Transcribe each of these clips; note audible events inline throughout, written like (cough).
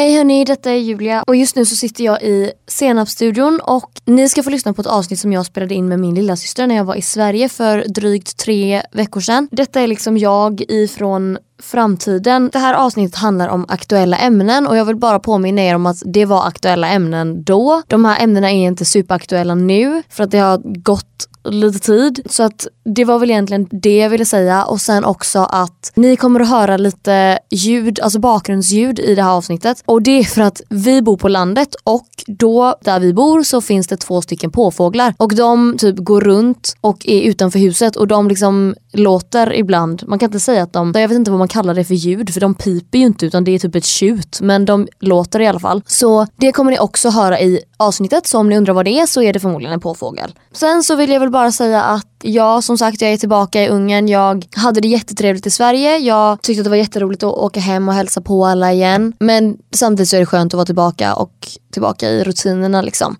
Hej hörni, detta är Julia och just nu så sitter jag i Senapsstudion och ni ska få lyssna på ett avsnitt som jag spelade in med min lilla syster när jag var i Sverige för drygt tre veckor sedan. Detta är liksom jag ifrån framtiden. Det här avsnittet handlar om aktuella ämnen och jag vill bara påminna er om att det var aktuella ämnen då. De här ämnena är inte superaktuella nu för att det har gått lite tid. Så att det var väl egentligen det jag ville säga och sen också att ni kommer att höra lite ljud, alltså bakgrundsljud i det här avsnittet. Och det är för att vi bor på landet och då där vi bor så finns det två stycken påfåglar och de typ går runt och är utanför huset och de liksom låter ibland, man kan inte säga att de, jag vet inte vad man kallar det för ljud för de piper ju inte utan det är typ ett tjut men de låter i alla fall. Så det kommer ni också höra i avsnittet så om ni undrar vad det är så är det förmodligen en påfågel. Sen så vill jag väl bara säga att ja som sagt jag är tillbaka i Ungern. Jag hade det jättetrevligt i Sverige. Jag tyckte att det var jätteroligt att åka hem och hälsa på alla igen. Men samtidigt så är det skönt att vara tillbaka och tillbaka i rutinerna liksom.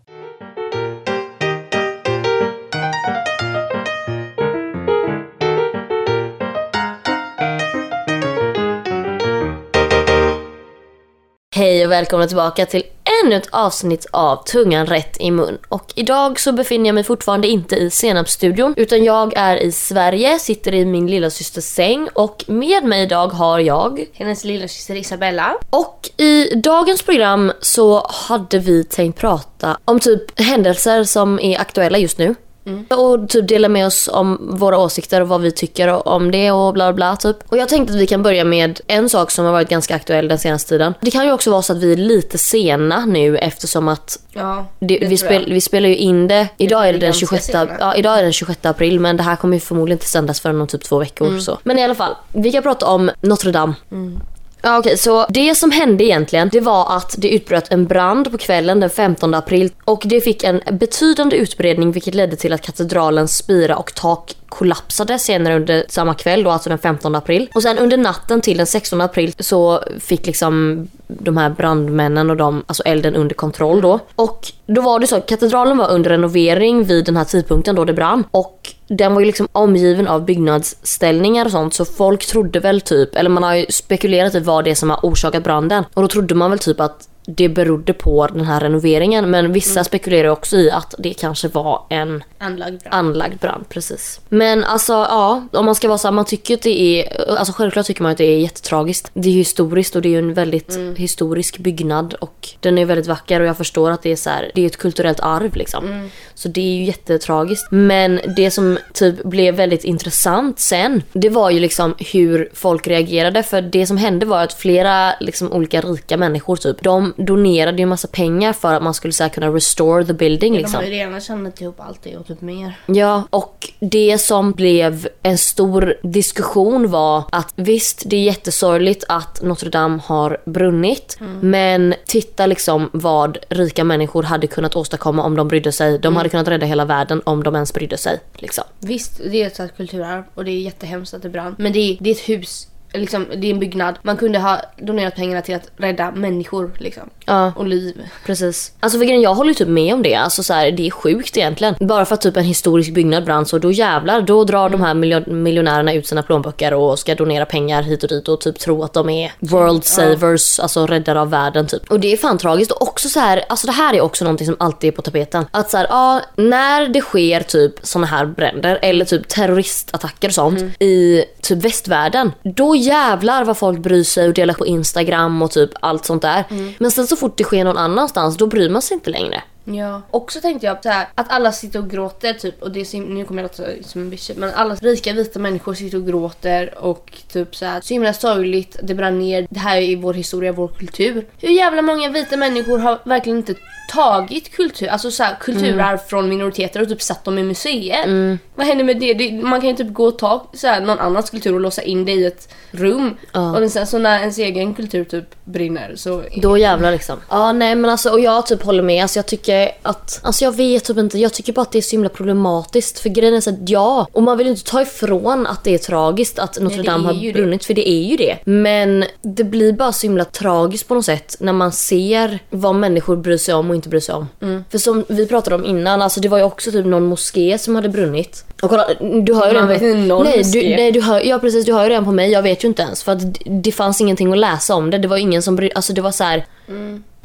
Hej och välkomna tillbaka till ännu ett avsnitt av Tungan rätt i mun. Och idag så befinner jag mig fortfarande inte i Senapsstudion utan jag är i Sverige, sitter i min lilla systers säng och med mig idag har jag hennes lilla syster Isabella. Och i dagens program så hade vi tänkt prata om typ händelser som är aktuella just nu. Mm. Och typ dela med oss om våra åsikter och vad vi tycker om det och bla bla typ. Och jag tänkte att vi kan börja med en sak som har varit ganska aktuell den senaste tiden. Det kan ju också vara så att vi är lite sena nu eftersom att ja, det, vi, spel, vi spelar ju in det. Idag är det den 26, ja, idag är den 26 april men det här kommer ju förmodligen inte sändas förrän om typ två veckor. Mm. Så. Men i alla fall, vi kan prata om Notre Dame. Mm. Ja, okej, okay, så det som hände egentligen det var att det utbröt en brand på kvällen den 15 april och det fick en betydande utbredning vilket ledde till att katedralens spira och tak kollapsade senare under samma kväll då, alltså den 15 april. Och sen under natten till den 16 april så fick liksom de här brandmännen och de, alltså elden under kontroll då. Och då var det så att katedralen var under renovering vid den här tidpunkten då det brann. Och den var ju liksom omgiven av byggnadsställningar och sånt så folk trodde väl typ, eller man har ju spekulerat i vad det är som har orsakat branden. Och då trodde man väl typ att det berodde på den här renoveringen. Men vissa mm. spekulerar också i att det kanske var en anlagd brand. anlagd brand. Precis. Men alltså ja, om man ska vara så man tycker att det är, alltså självklart tycker man att det är jättetragiskt. Det är historiskt och det är ju en väldigt mm. historisk byggnad och den är väldigt vacker och jag förstår att det är så här, det är ett kulturellt arv liksom. Mm. Så det är ju jättetragiskt. Men det som typ blev väldigt intressant sen, det var ju liksom hur folk reagerade. För det som hände var att flera liksom olika rika människor typ, de donerade ju massa pengar för att man skulle så kunna restore the building. Liksom. Ja, de har ju redan tjänat ihop allt det och typ mer. Ja, och det som blev en stor diskussion var att visst, det är jättesorgligt att Notre Dame har brunnit. Mm. Men titta liksom vad rika människor hade kunnat åstadkomma om de brydde sig. De mm. hade kunnat rädda hela världen om de ens brydde sig. Liksom. Visst, det är ett kulturarv och det är jättehemskt att det brann. Men det är, det är ett hus liksom, det är en byggnad. Man kunde ha donerat pengarna till att rädda människor liksom. Ja. Och liv. Precis. Alltså för grejen, jag håller ju typ med om det. Alltså så här, det är sjukt egentligen. Bara för att typ en historisk byggnad brann så då jävlar, då drar mm. de här miljonärerna ut sina plånböcker och ska donera pengar hit och dit och typ tro att de är world savers, ja. alltså räddare av världen typ. Och det är fan tragiskt och också så här, alltså det här är också någonting som alltid är på tapeten. Att så här, ja, när det sker typ såna här bränder eller typ terroristattacker och sånt mm. i typ västvärlden, då jävlar vad folk bryr sig och delar på Instagram och typ allt sånt där. Mm. Men sen så fort det sker någon annanstans då bryr man sig inte längre. Ja. Och så tänkte jag så här, att alla sitter och gråter typ och det är, nu kommer jag låta som en bitch men alla rika vita människor sitter och gråter och typ så här, så himla sorgligt, det brann ner, det här är vår historia, vår kultur. Hur jävla många vita människor har verkligen inte tagit kultur, alltså så här, kulturarv mm. från minoriteter och typ satt dem i museer. Mm. Vad händer med det? det? Man kan ju typ gå och ta så här, någon annans kultur och låsa in det i ett rum. Uh. Och sen så när ens egen kultur typ brinner så... Då jävlar liksom. Ja nej men alltså och jag typ håller med. Alltså jag tycker att, alltså jag vet typ inte, jag tycker bara att det är så himla problematiskt. För grejen är så att ja, och man vill inte ta ifrån att det är tragiskt att Notre Dame har brunnit det. för det är ju det. Men det blir bara så himla tragiskt på något sätt när man ser vad människor bryr sig om och inte bryr sig om. Mm. För som vi pratade om innan, alltså det var ju också typ någon moské som hade brunnit. Och kolla, du hör ju redan på... Nej, du, nej du hör, ja precis, du hör ju redan på mig. Jag vet ju inte ens för att det fanns ingenting att läsa om det. Det var ingen som brydde alltså det var så här,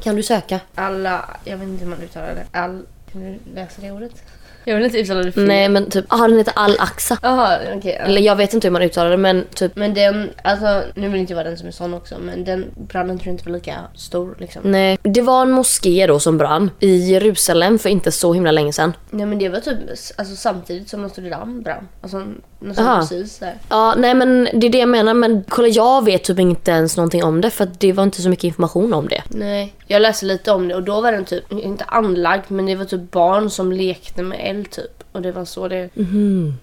Kan du söka? Alla, jag vet inte hur man uttalar det. All, kan du läsa det ordet? Jag vill inte uttala det fel. Nej men typ, ah den heter Al-Aqsa. Jaha, okej. ja. Eller jag vet inte hur man uttalar det men typ Men den, alltså nu vill inte jag vara den som är sån också men den branden tror jag inte var lika stor liksom. Nej, det var en moské då som brann i Jerusalem för inte så himla länge sedan. Nej men det var typ alltså, samtidigt som Notre Dame brann. Alltså Aha. precis där. Ja, nej men det är det jag menar. Men kolla jag vet typ inte ens någonting om det för att det var inte så mycket information om det. Nej, jag läste lite om det och då var den typ, inte anlagd men det var typ barn som lekte med eld typ. Och det var så det,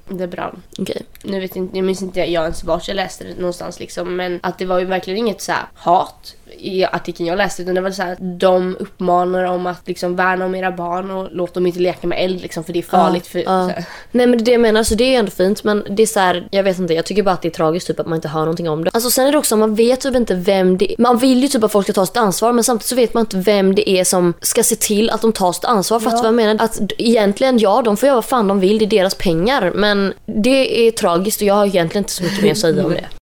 det brann. Okej. Nu vet inte, jag minns inte jag ens vart jag läste det någonstans liksom men att det var ju verkligen inget så här hat i artikeln jag läste utan det var så här att de uppmanar om att liksom värna om era barn och låt dem inte leka med eld liksom för det är farligt för... Ja. så här. Nej men det är jag menar, så det är ändå fint men det är så här, jag vet inte, jag tycker bara att det är tragiskt typ att man inte hör någonting om det. Alltså sen är det också, man vet typ inte vem det Man vill ju typ att folk ska ta sitt ansvar men samtidigt så vet man inte vem det är som ska se till att de tar sitt ansvar. Fattar du vad jag menar? Att egentligen, ja de får göra vad fan de vill, det är deras pengar men det är tragiskt och jag har egentligen inte så mycket mer att säga om (laughs) det.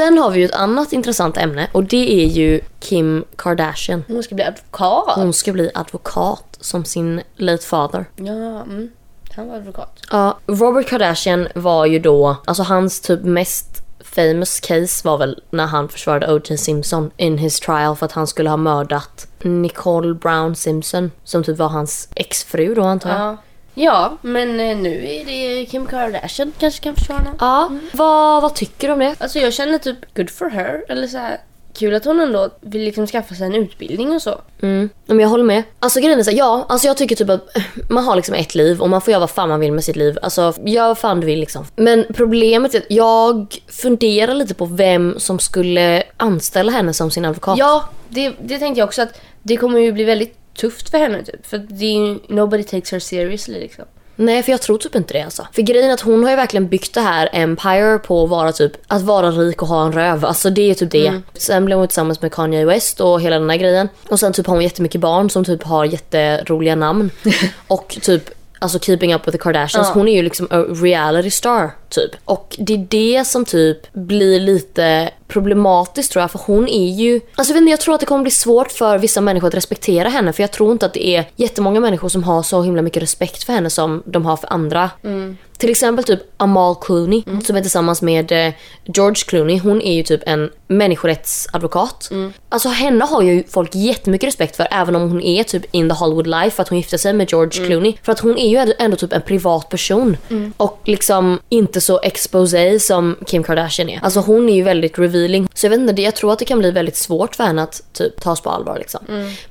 Sen har vi ju ett annat intressant ämne och det är ju Kim Kardashian. Hon ska bli advokat. Hon ska bli advokat som sin late father. Ja, mm. Han var advokat. Ja, Robert Kardashian var ju då, alltså hans typ mest famous case var väl när han försvarade O.J. Simpson in his trial för att han skulle ha mördat Nicole Brown Simpson som typ var hans exfru då antar jag. Ja. Ja, men eh, nu är det Kim Kardashian kanske kan försvara. Ja, vad, vad tycker du om det? Alltså jag känner typ good for her. Eller så här, kul att hon ändå vill liksom skaffa sig en utbildning och så. Mm, men jag håller med. Alltså grejen är så här, ja, alltså jag tycker typ att (clears throat) man har liksom ett liv och man får göra vad fan man vill med sitt liv. Alltså gör vad fan du vill liksom. Men problemet är att jag funderar lite på vem som skulle anställa henne som sin advokat. Ja, det, det tänkte jag också att det kommer ju bli väldigt tufft för henne typ. För det är ju, nobody takes her seriously liksom. Nej, för jag tror typ inte det alltså. För grejen är att hon har ju verkligen byggt det här empire på att vara typ, att vara rik och ha en röv. Alltså det är typ det. Sen blev hon tillsammans med Kanye West och hela den här grejen. Och sen typ har hon jättemycket barn som typ har jätteroliga namn. (laughs) och typ Alltså keeping up with the Kardashians. Ja. Hon är ju liksom a reality star typ. Och det är det som typ blir lite problematiskt tror jag. För hon är ju... Alltså jag, inte, jag tror att det kommer bli svårt för vissa människor att respektera henne. För jag tror inte att det är jättemånga människor som har så himla mycket respekt för henne som de har för andra. Till exempel typ Amal Clooney som är tillsammans med eh, George Clooney. Hon är ju typ en människorättsadvokat. Alltså henne har ju folk jättemycket respekt för även om hon är typ in the Hollywood life för att hon gifte sig med George Clooney. För att hon är ju ändå, typ en privat person. Och liksom inte så exposé som Kim Kardashian är. Alltså hon är ju väldigt revealing. Så jag vet inte, jag tror att det kan bli väldigt svårt för henne att typ tas på allvar liksom.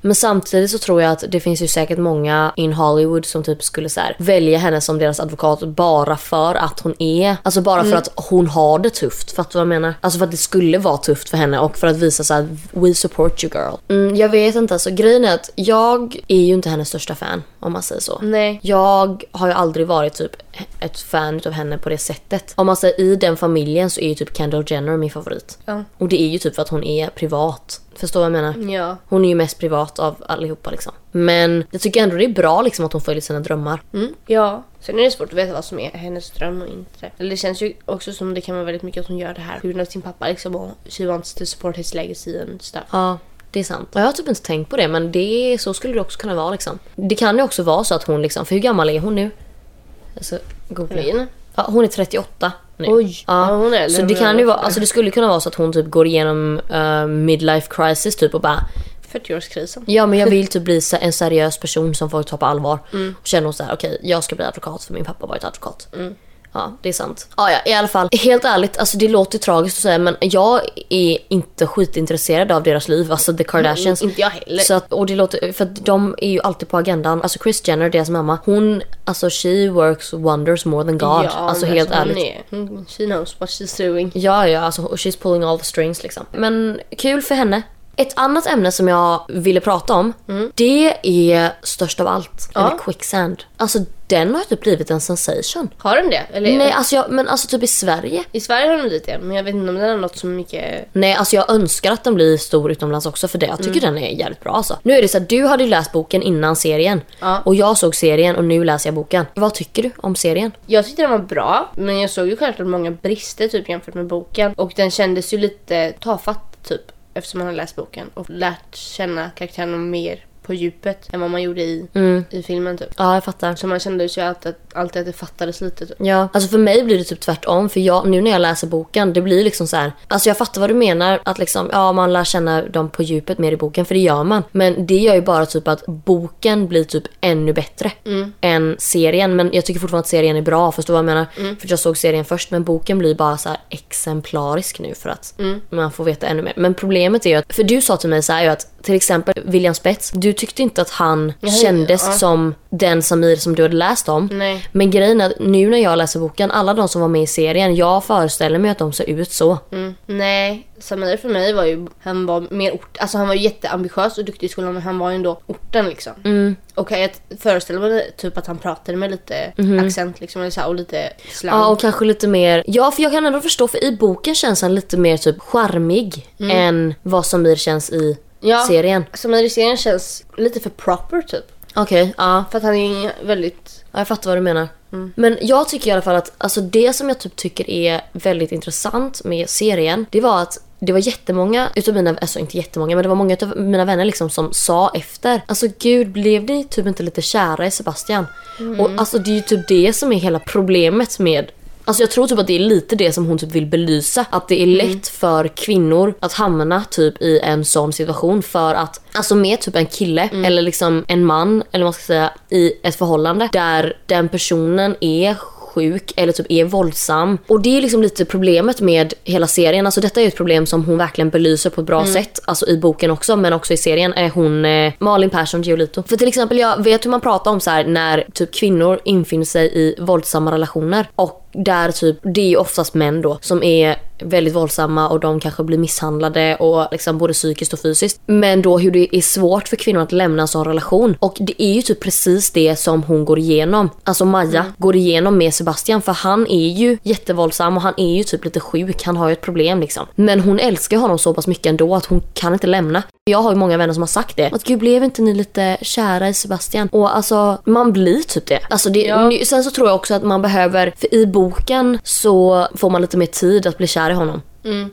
Men samtidigt så tror jag att det finns ju säkert många in Hollywood som typ skulle så här, välja henne som deras advokat bara för att hon är, alltså bara för att hon har det tufft. Fattar du vad jag menar? Alltså för att det skulle vara tufft för henne och för att visa så här: we support you girl. Mm, jag vet inte, alltså grejen är att jag är ju inte hennes största fan om man säger så. Nej. Jag har ju aldrig varit typ ett fan av henne på det sättet. Om man säger i den familjen så är ju typ Kendall Jenner min favorit. Ja. Och det är ju typ för att hon är privat. Förstår vad jag menar? Ja. Hon är ju mest privat av allihopa liksom. Men jag tycker ändå det är bra liksom att hon följer sina drömmar. Mm. Ja. Sen är det svårt att veta vad som är hennes dröm och inte. Eller det känns ju också som det kan vara väldigt mycket att hon gör det här på grund av sin pappa liksom och she wants to support his legacy and stuff. Ja, det är sant. Och jag har typ inte tänkt på det men det, så skulle det också kunna vara liksom. Det kan ju också vara så att hon liksom, för hur gammal är hon nu? Alltså, googla. Ja, hon är 38 nu. Oj. Ja, Ja, hon är så det kan ju var. vara, alltså det skulle kunna vara så att hon typ går igenom uh, midlife crisis typ och bara 40-årskrisen. Ja men jag vill typ bli en seriös person som folk tar på allvar. Och känner så här: okej jag ska bli advokat för min pappa har varit advokat. Ja det är sant. Ja, ja i alla fall. Helt ärligt, alltså det låter tragiskt att säga men jag är inte skitintresserad av deras liv. Alltså the Kardashians. Inte jag heller. Så att, och det låter, för att de är ju alltid på agendan. Alltså Kris Jenner, deras mamma, hon, alltså she works wonders more than God. alltså men helt hon ärligt. Är, hon, she knows what she's doing. Ja, ja, alltså she's pulling all the strings liksom. Men kul för henne. Ett annat ämne som jag ville prata om, det är störst av allt. Eller quicksand. Alltså den har typ blivit en sensation. Har den det? Eller? Nej alltså jag, men alltså typ i Sverige. I Sverige har den blivit det, men jag vet inte om den har något så mycket... Nej alltså jag önskar att den blir stor utomlands också för det. Jag tycker den är jävligt bra alltså. Nu är det så att du hade ju läst boken innan serien. Ja. Och jag såg serien och nu läser jag boken. Vad tycker du om serien? Jag tyckte den var bra, men jag såg ju självklart många brister typ jämfört med boken. Och den kändes ju lite tafatt typ, eftersom man har läst boken och lärt känna karaktärerna mer på djupet än vad man gjorde i, i filmen typ. Ja jag fattar. Så man kände ju alltid, alltid att det fattades lite typ. Ja, alltså för mig blir det typ tvärtom. För jag, nu när jag läser boken, det blir liksom så här. Alltså jag fattar vad du menar. Att liksom, ja man lär känna dem på djupet mer i boken, för det gör man. Men det gör ju bara typ att boken blir typ ännu bättre än serien. Men jag tycker fortfarande att serien är bra, förstår du vad jag menar? För jag såg serien först, men boken blir bara så exemplarisk nu för att man får veta ännu mer. Men problemet är ju att, för du sa till mig så här att till exempel William Spets, du tyckte inte att han kändes ja. som den Samir som du hade läst om. Nej. Men grejen är att nu när jag läser boken, alla de som var med i serien, jag föreställer mig att de ser ut så. Mm. Nej, Samir för mig var ju, han var mer ort, alltså han var ju jätteambitiös och duktig i skolan men han var ju ändå orten liksom. Mm. Och jag föreställer mig typ att han pratade med lite accent liksom eller så här, och lite slang. Ja och kanske lite mer, ja för jag kan ändå förstå för i boken känns han lite mer typ charmig än vad Samir känns i Ja. serien. Samir i serien känns lite för proper typ. Okej, ja. För att han är väldigt, Ja, jag fattar vad du menar. Men jag tycker i alla fall att alltså det som jag typ tycker är väldigt intressant med serien, det var att det var jättemånga utav mina, alltså inte jättemånga men det var många utav mina vänner liksom som sa efter Alltså gud blev ni typ inte lite kära i Sebastian? Och alltså det är ju typ det som är hela problemet med Alltså jag tror typ att det är lite det som hon typ vill belysa. Att det är lätt för kvinnor att hamna typ i en sån situation för att, alltså med typ en kille eller liksom en man eller vad man ska säga i ett förhållande där den personen är sjuk eller typ är våldsam. Och det är liksom lite problemet med hela serien. Alltså detta är ett problem som hon verkligen belyser på ett bra sätt. Alltså i boken också men också i serien är hon eh, Malin Persson Giolito. För till exempel jag vet hur man pratar om så här när typ kvinnor infinner sig i våldsamma relationer och där typ, det är ju oftast män då som är väldigt våldsamma och de kanske blir misshandlade och liksom både psykiskt och fysiskt. Men då hur det är svårt för kvinnor att lämna en sån relation. Och det är ju typ precis det som hon går igenom. Alltså Maja går igenom med Sebastian för han är ju jättevåldsam och han är ju typ lite sjuk. Han har ju ett problem liksom. Men hon älskar honom så pass mycket ändå att hon kan inte lämna. Jag har ju många vänner som har sagt det. Att gud blev inte ni lite kära i Sebastian? Och alltså man blir typ det. Alltså det Ja. Sen så tror jag också att man behöver, för i boken så får man lite mer tid att bli kär i honom.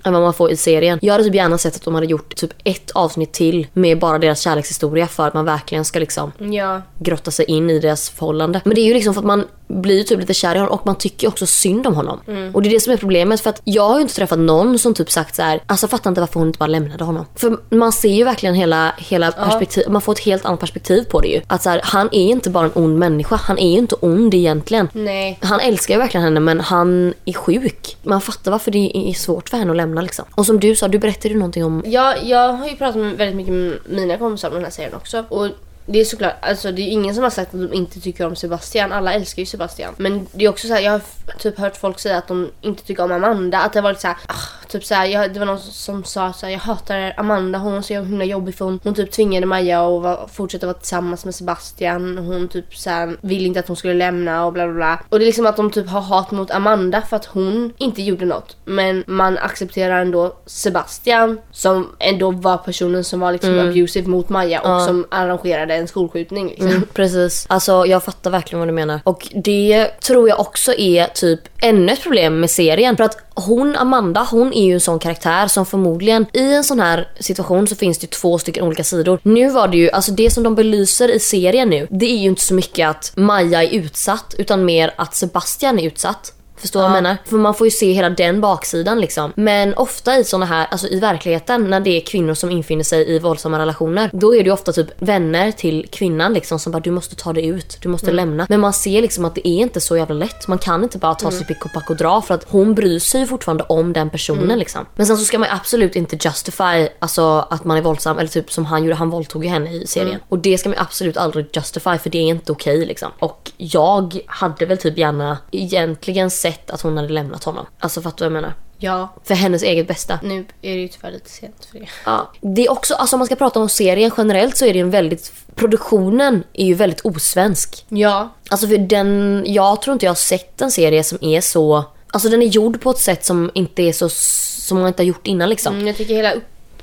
Än vad man får i serien. Jag hade typ gärna sett att de hade gjort typ ett avsnitt till med bara deras kärlekshistoria för att man verkligen ska liksom ja. grotta sig in i deras förhållande. Men det är ju liksom för att man blir typ lite kär i honom och man tycker också synd om honom. Och det är det som är problemet för att jag har ju inte träffat någon som typ sagt så här, alltså fattar inte varför hon inte bara lämnade honom. För man ser ju verkligen hela, hela perspektiv, man får ett helt annat perspektiv på det ju. Att så här, han är inte bara en ond människa, han är ju inte ond egentligen. Nej. Han älskar ju verkligen henne men han är sjuk. Man fattar varför det är svårt för henne att lämna liksom. Och som du sa, du berättade ju någonting om Ja, jag har ju pratat med väldigt mycket med mina kompisar om den här serien också. Och det är såklart, alltså det är ingen som har sagt att de inte tycker om Sebastian. Alla älskar ju Sebastian. Men det är också så här, jag har typ hört folk säga att de inte tycker om Amanda. Att det har varit så här, ah, typ så här, jag, det var någon som sa så här, jag hatar Amanda, hon är så himla jobbig för hon, hon typ tvingade Maja att vara- fortsätta vara tillsammans med Sebastian. Hon typ så här, ville inte att hon skulle lämna och bla bla bla. Och det är liksom att de typ har hat mot Amanda för att hon inte gjorde något. Men man accepterar ändå Sebastian som ändå var personen som var liksom abusive mot Maja och som arrangerade en skolskjutning liksom. Mm, precis. Alltså jag fattar verkligen vad du menar. Och det tror jag också är typ ännu ett problem med serien. För att hon, Amanda, hon är ju en sån karaktär som förmodligen i en sån här situation så finns det ju två stycken olika sidor. Nu var det ju, alltså det som de belyser i serien nu, det är ju inte så mycket att Maja är utsatt utan mer att Sebastian är utsatt. Förstår du vad jag menar? För man får ju se hela den baksidan liksom. Men ofta i såna här, alltså i verkligheten när det är kvinnor som infinner sig i våldsamma relationer. Då är det ju ofta typ vänner till kvinnan liksom som bara du måste ta dig ut, du måste lämna. Men man ser liksom att det är inte så jävla lätt. Man kan inte bara ta sig pick och pack och dra för att hon bryr sig ju fortfarande om den personen liksom. Men sen så ska man absolut inte justify alltså att man är våldsam eller typ som han gjorde, han våldtog ju henne i serien. Och det ska man absolut aldrig justify för det är inte okej liksom. Och jag hade väl typ gärna egentligen sett att hon hade lämnat honom. Alltså fattar du vad jag menar? Ja, För hennes eget bästa. nu är det ju tyvärr lite sent för det. Ja. Det är också, alltså om man ska prata om serien generellt så är det en väldigt, produktionen är ju väldigt osvensk. Ja, Alltså för den, jag tror inte jag har sett en serie som är så, alltså den är gjord på ett sätt som inte är så, som man inte har gjort innan liksom. mm, jag tycker hela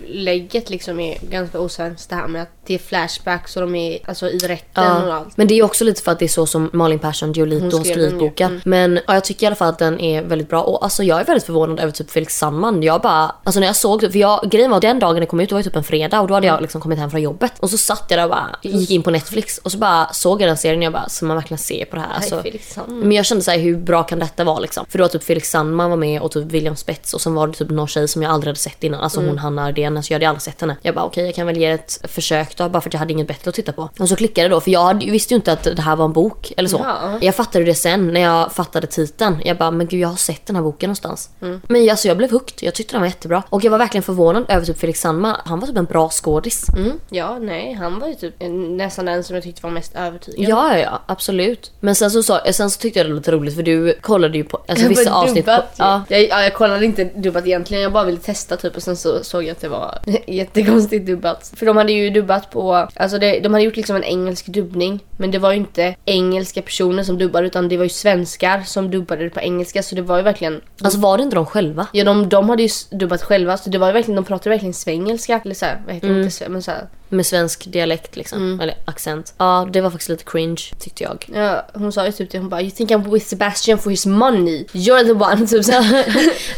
upplägget liksom är ganska osvenskt. Det här med att det är flashbacks och de är alltså i rätten och allt. Men det är också lite för att det är så som Malin Persson Giolito Hon skrivit boken. Mm. Men ja, jag tycker i alla fall att den är väldigt bra. Och alltså jag är väldigt förvånad över typ Felix Sandman. Jag bara, alltså när jag såg det, för jag, grejen var den dagen det kom ut, det var ju typ en fredag och då hade jag liksom kommit hem från jobbet. Och så satt jag där och bara, gick in på Netflix och så bara såg jag den serien och jag bara, ska man verkligen se på det här? Alltså, men jag kände såhär, hur bra kan detta vara liksom? För då typ Felix Sandman var med och typ William Spets och sen var det typ någon tjej som jag aldrig hade sett innan. Alltså Mm. hon Hanna Ardén, alltså jag hade aldrig sett henne. Jag bara okej jag kan väl ge ett försök då bara för att jag hade inget bättre att titta på. Och så klickade det då för jag hade, visste ju inte att det här var en bok eller så. Ja. Jag fattade det sen när jag fattade titeln. Jag bara men gud jag har sett den här boken någonstans. Mm. Men alltså jag blev hooked, jag tyckte den var jättebra. Och jag var verkligen förvånad över typ Felix Sandman. Han var typ en bra skådis. Mm. Ja, nej, han var ju typ nästan den som jag tyckte var mest övertygande. Ja, ja, ja, absolut. Men sen så, sen så tyckte jag det var lite roligt för du kollade ju på alltså, vissa avsnitt. På, dubbat ju. ja, jag, ja, jag kollade inte dubbat egentligen, jag bara ville testa typ och sen så såg jag att det var (laughs) jättekonstigt dubbat. För de hade ju dubbat på, alltså det, de hade gjort liksom en engelsk dubbning men det var ju inte engelska personer som dubbade utan det var ju svenskar som dubbade det på engelska så det var ju verkligen alltså var det inte de själva? Ja de, de hade ju dubbat själva så det var ju verkligen, de pratade verkligen svengelska eller såhär, vad heter det? Inte sve- men såhär. Med svensk dialekt liksom. Mm. Eller accent. Ja, det var faktiskt lite cringe tyckte jag. Ja, hon sa ju typ det, hon bara You think I'm with Sebastian for his money? You're the one. Typ såhär.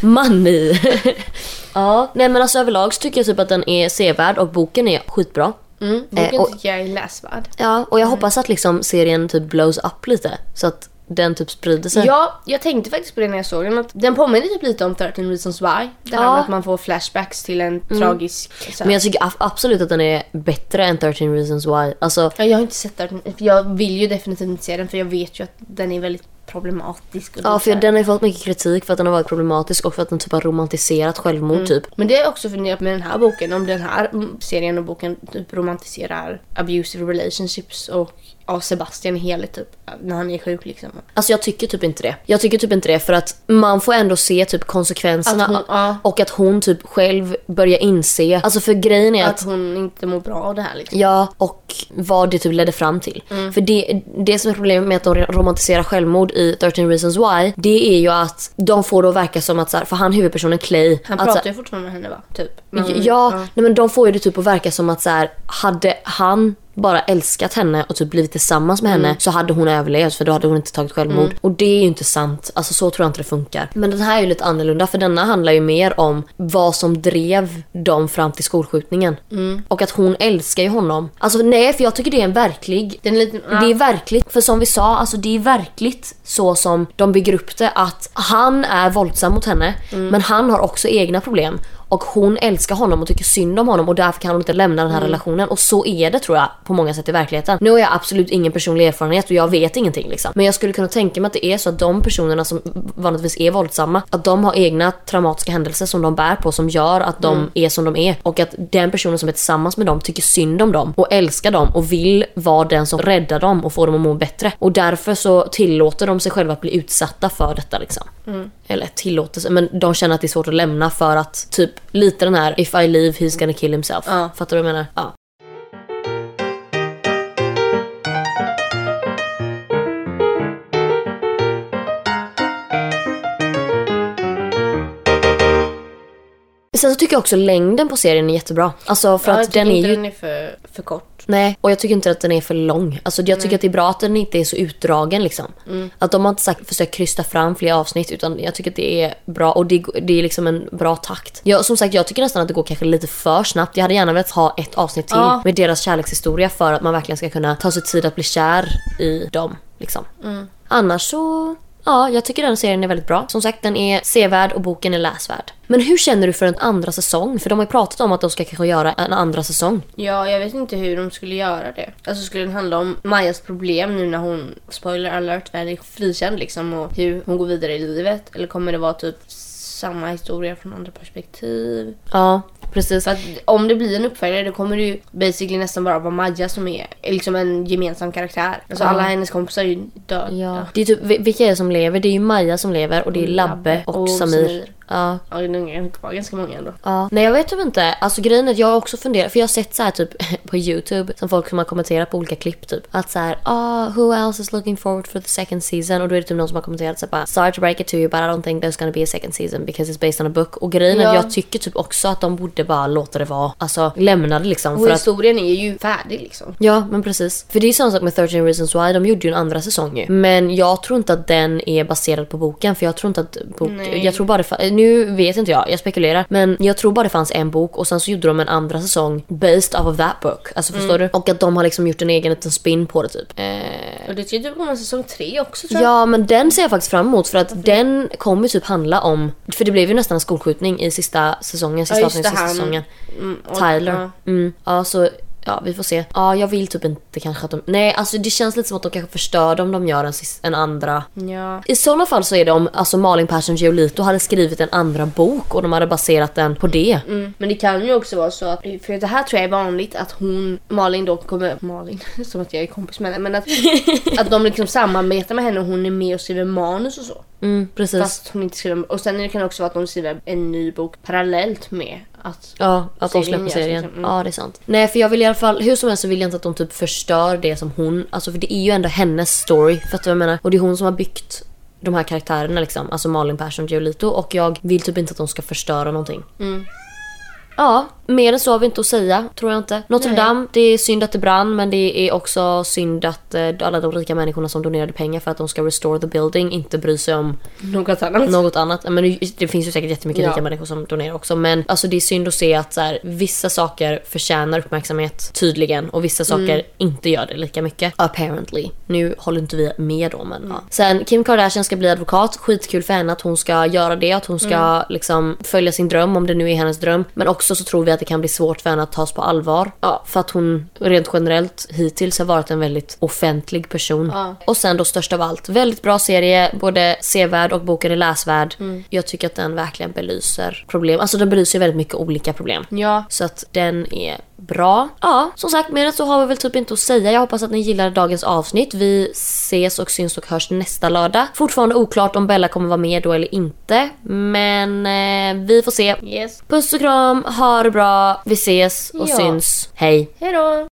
(laughs) Money! (laughs) ja, nej men alltså överlag så tycker jag typ att den är sevärd och boken är skitbra. Mm, boken Eh, och- tycker jag är läsvärd. Ja, och jag hoppas att liksom serien typ blows up lite. Så att den typ sprider sig. Ja, jag tänkte faktiskt på det när jag såg den. Att den påminner typ lite om 13 reasons why. Det här Ja. med att man får flashbacks till en tragisk... Så här. Men jag tycker ab- absolut att den är bättre än 13 reasons why. Alltså, Ja, jag har inte sett den. Jag vill ju definitivt inte se den för jag vet ju att den är väldigt problematisk. Och ja för den har ju fått mycket kritik för att den har varit problematisk och för att den typ har romantiserat självmord Mm. typ. Men det är också funderat med den här boken, om den här mm, serien och boken typ romantiserar abusive relationships och av Sebastian hela typ när han är sjuk liksom. Alltså jag tycker typ inte det. Jag tycker typ inte det för att man får ändå se typ konsekvenserna Att hon- ja. och att hon typ själv börjar inse. Alltså för grejen är att Att hon inte mår bra av det här liksom. Ja, och vad det typ ledde fram till. Mm. För det, det som är problemet med att de romantiserar självmord i 13 reasons why, det är ju att de får då verka som att så här, för han huvudpersonen Clay, Han att, pratar här, ju fortfarande med henne va? Typ. Men- Ja, Nej, men de får ju det typ att verka som att så här, hade han bara älskat henne och typ blivit tillsammans med Mm. henne så hade hon överlevt för då hade hon inte tagit självmord. Och det är ju inte sant. Alltså så tror jag inte det funkar. Men den här är ju lite annorlunda för denna handlar ju mer om vad som drev dem fram till skolskjutningen. Mm. Och att hon älskar ju honom. Alltså nej, för jag tycker det är en verklig Den är lite... Ja. det är verkligt, för som vi sa, alltså det är verkligt så som de bygger upp det att han är våldsam mot henne Mm. men han har också egna problem. Och hon älskar honom och tycker synd om honom och därför kan hon inte lämna den här Mm. relationen. Och så är det tror jag på många sätt i verkligheten. Nu har jag absolut ingen personlig erfarenhet och jag vet ingenting liksom. Men jag skulle kunna tänka mig att det är så att de personerna som vanligtvis är våldsamma, att de har egna traumatiska händelser som de bär på som gör att de Mm. är som de är. Och att den personen som är tillsammans med dem tycker synd om dem och älskar dem och vill vara den som räddar dem och får dem att må bättre. Och därför så tillåter de sig själva att bli utsatta för detta liksom. Mm. Eller tillåter sig, men de känner att det är svårt att lämna för att typ lite den här if I leave he's gonna kill himself. Ja. Fattar du vad jag menar? Ja. Sen så tycker jag också längden på serien är jättebra. Alltså för Ja, att den är ju... den är för, för kort. Nej, och jag tycker inte att den är för lång. Alltså jag tycker att det är bra att den inte är så utdragen liksom. Mm. Att de har inte sagt, försökt krysta fram fler avsnitt utan jag tycker att det är bra och det, det är liksom en bra takt. Jag, som sagt, jag tycker nästan att det går kanske lite för snabbt. Jag hade gärna velat ha ett avsnitt till Ja. med deras kärlekshistoria för att man verkligen ska kunna ta sig tid att bli kär i dem. Liksom. Mm. Annars så Ja, jag tycker den serien är väldigt bra. Som sagt, den är sevärd och boken är läsvärd. Men hur känner du för en andra säsong? För de har ju pratat om att de ska kanske göra en andra säsong. Ja, jag vet inte hur de skulle göra det. Alltså skulle den handla om Majas problem nu när hon, spoiler alert, väl är frikänd liksom och hur hon går vidare i livet? Eller kommer det vara typ samma historia från andra perspektiv? Ja, precis. Att om det blir en uppföljare då kommer det ju basically nästan bara vara Maja som är liksom en gemensam karaktär. Alltså alla hennes kompisar är ju döda. Ja. Det är typ, vil- vilka är det som lever? Det är ju Maja som lever och det är Labbe och, Samir. Ja. Ja, det var ganska många ändå. Ja. Nej jag vet typ inte. Alltså grejen är att jag har också funderat, för jag har sett så här typ (laughs) på youtube som folk som har kommenterat på olika klipp typ. Att så här, ah who else is looking forward for the second season? Och då är det typ någon som har kommenterat så här, bara sorry to break it to you but I don't think there's gonna be a second season because it's based on a book. Och grejen är Ja. att jag tycker typ också att de borde bara låta det vara. Alltså lämna det liksom. Och För att, historien är ju färdig liksom. ja men precis. För det är samma sak med 13 reasons why, de gjorde ju en andra säsong ju. Men jag tror inte att den är baserad på boken för jag tror inte att bok, Nej. jag tror bara det nu vet inte jag, jag spekulerar. Men jag tror bara det fanns en bok och sen så gjorde de en andra säsong based off of that book. Alltså förstår du? Och att de har liksom gjort en egen liten spin på det typ. Eh, Och det tyder på en säsong tre också tror jag. Ja men den ser jag faktiskt fram emot för att den kommer typ handla om, för det blev ju nästan en skolskjutning i sista säsongen, sista Ja, avsnittet, sista han- säsongen. Mm, Tyler. ja. Mm. Ja så, ja vi får se. Ja jag vill typ inte kanske att de, nej alltså det känns lite som att de kanske förstör om de gör en, en andra. Ja. I sådana fall så är det om alltså Malin Persson Giolito hade skrivit en andra bok och de hade baserat den på det. Mm. Men det kan ju också vara så att, för det här tror jag är vanligt att hon, Malin då kommer, Malin, (laughs) som att jag är kompis med henne, men att, (laughs) att de liksom samarbetar med henne och hon är med och skriver manus och så. Mm, precis. Fast hon inte skriver, och sen kan det också vara att de skriver en ny bok parallellt med att Ja, att de släpper serien. liksom. Mm. Ja, det är sant. Nej, för jag vill i alla fall, hur som helst så vill jag inte att de typ förstör det som hon, alltså för det är ju ändå hennes story, fattar du vad jag menar? Och det är hon som har byggt de här karaktärerna liksom, alltså Malin Persson Giolito och jag vill typ inte att de ska förstöra någonting. Mm. Ja, mer än så har vi inte att säga, tror jag inte. Notre Nej. Dame, det är synd att det brann men det är också synd att eh, alla de rika människorna som donerade pengar för att de ska restore the building inte bryr sig om något annat. något annat. Men det- finns ju säkert jättemycket Ja. rika människor som donerar också. Men alltså det är synd att se att så här, vissa saker förtjänar uppmärksamhet tydligen och vissa saker Mm. inte gör det lika mycket. Apparently. Nu håller inte vi med då men ja. Sen Kim Kardashian ska bli advokat. Skitkul för henne att hon ska göra det. Att hon ska Mm. liksom följa sin dröm om det nu är hennes dröm. Men också så tror vi att det kan bli svårt för henne att tas på allvar. Ja, för att hon rent generellt hittills har varit en väldigt offentlig person. Ja. Och sen då störst av allt, väldigt bra serie, både sevärd och boken är läsvärd. Mm. Jag tycker att den verkligen belyser problem. Alltså den belyser väldigt mycket olika problem. Ja. Så att den är bra. Ja, som sagt mer än så har vi väl typ inte att säga. Jag hoppas att ni gillar dagens avsnitt. Vi ses och syns och hörs nästa lördag. Fortfarande oklart om Bella kommer vara med då eller inte. Men eh, vi får se. Yes. Puss och kram, ha det bra, vi ses och Ja. syns. Hej! Hejdå!